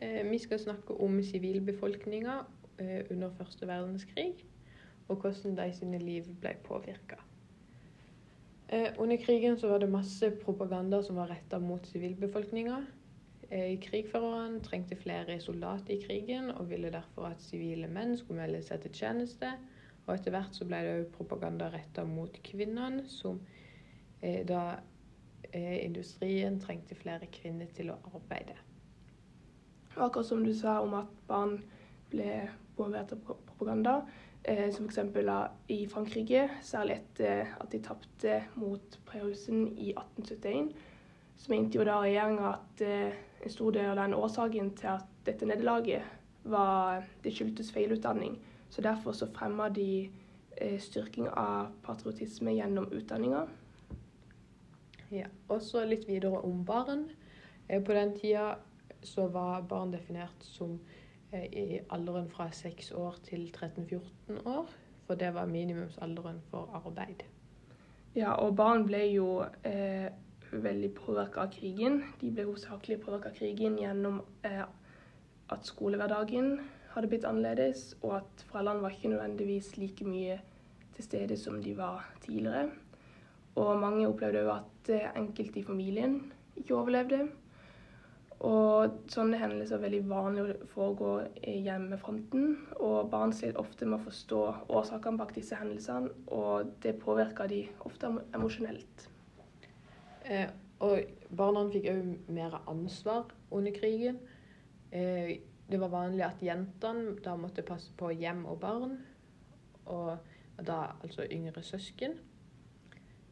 Eh, vi skal snakke om sivilbefolkninga eh, under første verdenskrig, og hvordan de sine liv ble påvirka. Eh, under krigen var det masse propaganda som var retta mot sivilbefolkninga. Krigførerne trengte flere soldater i krigen og ville derfor at sivile menn skulle melde seg til tjeneste. Og etter hvert så ble det òg propaganda retta mot kvinnene, som da industrien trengte flere kvinner til å arbeide. Akkurat som du sa om at barn ble påvirket av propaganda, eh, som f.eks. i Frankrike, særlig etter at de tapte mot Preussen i 1871, så mente jo da regjeringa at eh, en stor del av den årsaken til at dette nederlaget var det skyldtes feilutdanning. Så derfor så fremma de eh, styrking av patriotisme gjennom utdanninga. Ja, og så litt videre om barn. Eh, På den tida så var barn definert som eh, i alderen fra 6 år til 13-14 år, for det var minimumsalderen for arbeid. Ja, og barn ble jo eh, veldig påvirka av krigen. De ble hovedsakelig påvirka av krigen gjennom eh, at skolehverdagen hadde blitt annerledes, og at foreldrene var ikke nødvendigvis like mye til stede som de var tidligere. Og mange opplevde òg at eh, enkelte i familien ikke overlevde. Og sånne hendelser er veldig vanlig å foregå i hjemmefronten. Og barn sliter ofte med å forstå årsakene bak disse hendelsene, og det påvirker de ofte emosjonelt. Eh, og barna fikk òg mer ansvar under krigen. Eh, det var vanlig at jentene da måtte passe på hjem og barn, og da altså yngre søsken.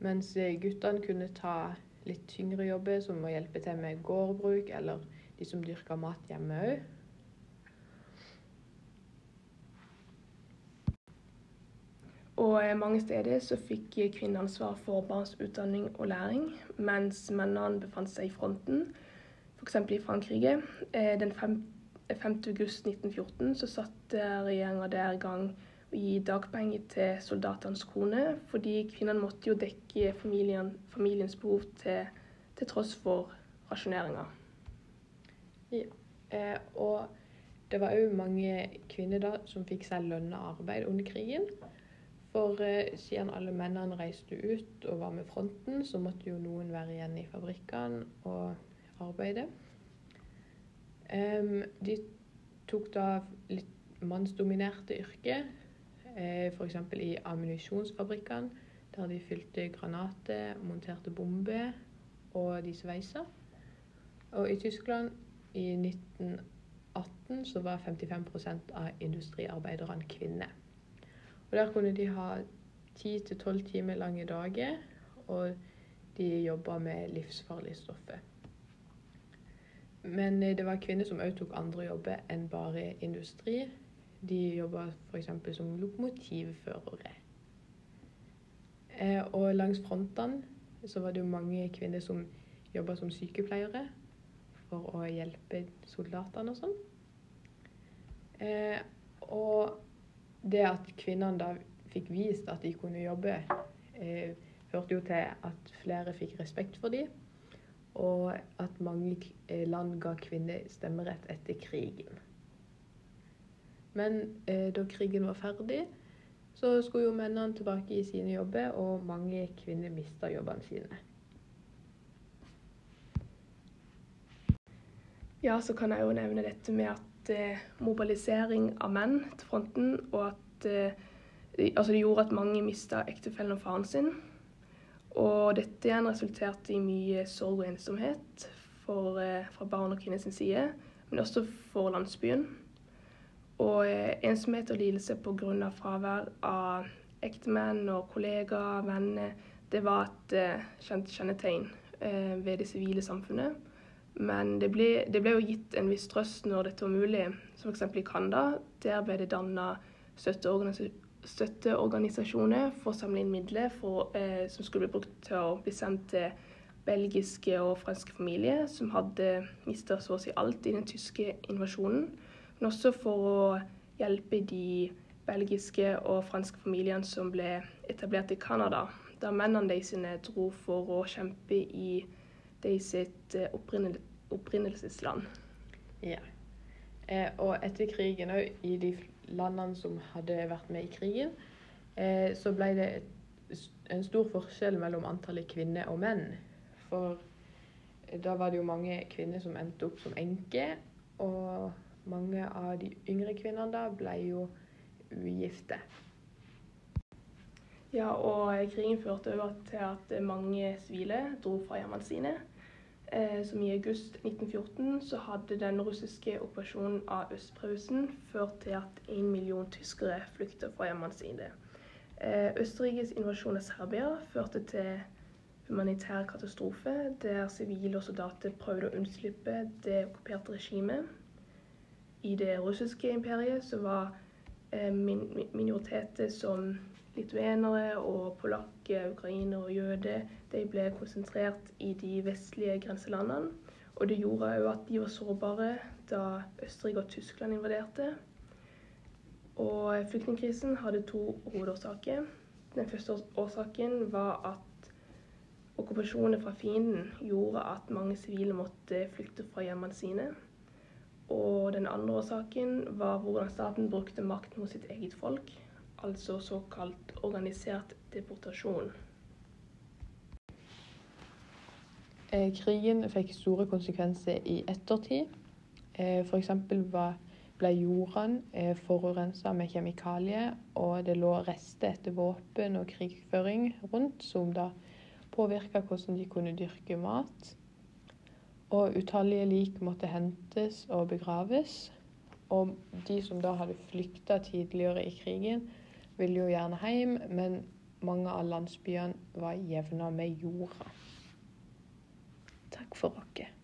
Mens eh, guttene kunne ta litt tyngre jobber, som må hjelpe til med gårdbruk, eller de som dyrker mat hjemme òg. Og eh, mange steder så fikk kvinner ansvar for barns utdanning og læring, mens mennene befant seg i fronten. F.eks. i Frankrike. Eh, Den 5. 5. august 1914 så satte regjeringa der i gang å gi dagpenger til soldatenes kone, fordi kvinnene måtte jo dekke familien, familiens behov til, til tross for rasjoneringa. Eh, og det var òg mange kvinner da som fikk seg lønna arbeid under krigen. For eh, siden alle mennene reiste ut og var med fronten, så måtte jo noen være igjen i fabrikkene og arbeide. Um, de tok da litt mannsdominerte yrker, f.eks. i ammunisjonsfabrikkene, der de fylte granater, monterte bomber og de sveisa. Og i Tyskland i 1918 så var 55% av industriarbeiderne kvinner. Og der kunne de ha 10-12 timer lange dager, og de jobba med livsfarlige stoffer. Men eh, det var kvinner som òg tok andre jobber enn bare industri. De jobba f.eks. som lokomotivførere. Eh, og langs frontene så var det jo mange kvinner som jobba som sykepleiere for å hjelpe soldatene og sånn. Eh, og det at kvinnene da fikk vist at de kunne jobbe, eh, førte jo til at flere fikk respekt for dem, og at mange land ga kvinner stemmerett etter krigen. Men eh, da krigen var ferdig, så skulle jo mennene tilbake i sine jobber, og mange kvinner mista jobbene sine. Ja, så kan jeg jo nevne dette med at eh, mobilisering av menn til fronten, og at eh, altså det gjorde at mange mista ektefellen og faren sin. Og dette igjen resulterte i mye sorg og ensomhet for, eh, fra barn og kvinner sin side, men også for landsbyen. Og eh, ensomhet og lidelse pga. fravær av ektemenn og kollegaer, venner, det var et eh, kjent kjennetegn eh, ved det sivile samfunnet. Men det ble, det ble jo gitt en viss trøst når dette var mulig, som f.eks. i Canada. Der ble det danna støtteorganisasjoner for å samle inn midler for, eh, som skulle bli brukt til å bli sendt til belgiske og franske familier som hadde mista så å si alt i den tyske invasjonen. Men også for å hjelpe de belgiske og franske familiene som ble etablert i Canada, da mennene sine dro for å kjempe i de sitt eh, opprinnelsesland. Ja. Eh, og etter krigen òg, i de landene som hadde vært med i krigen, eh, så ble det en stor forskjell mellom antallet kvinner og menn. For da var det jo mange kvinner som endte opp som enker, og mange av de yngre kvinnene da ble jo ugifte. Ja, og krigen førte over til at mange sivile dro fra hjemmene sine. Eh, som i august 1914 så hadde den russiske operasjonen av Østpreussen ført til at én million tyskere flyktet fra hjemmene sine. Eh, Østerrikes invasjon av Serbia førte til humanitær katastrofe, der sivile og soldater prøvde å unnslippe det okkuperte regimet. I det russiske imperiet så var eh, minoriteter som lituenere og polakker, ukrainere og jøder de ble konsentrert i de vestlige grenselandene. Og det gjorde òg at de var sårbare da Østerrike og Tyskland invaderte. Og flyktningkrisen hadde to hovedårsaker. Den første årsaken var at Okkupasjonen fra fienden gjorde at mange sivile måtte flykte fra hjemmene sine. Og den andre årsaken var hvordan staten brukte makt mot sitt eget folk, altså såkalt organisert deportasjon. Eh, krigen fikk store konsekvenser i ettertid. Eh, F.eks. ble jordene eh, forurensa med kjemikalier, og det lå rester etter våpen og krigføring rundt, som da påvirka hvordan de kunne dyrke mat. Og utallige lik måtte hentes og begraves. Og de som da hadde flykta tidligere i krigen, ville jo gjerne hjem, men mange av landsbyene var jevna med jorda. Takk for oss.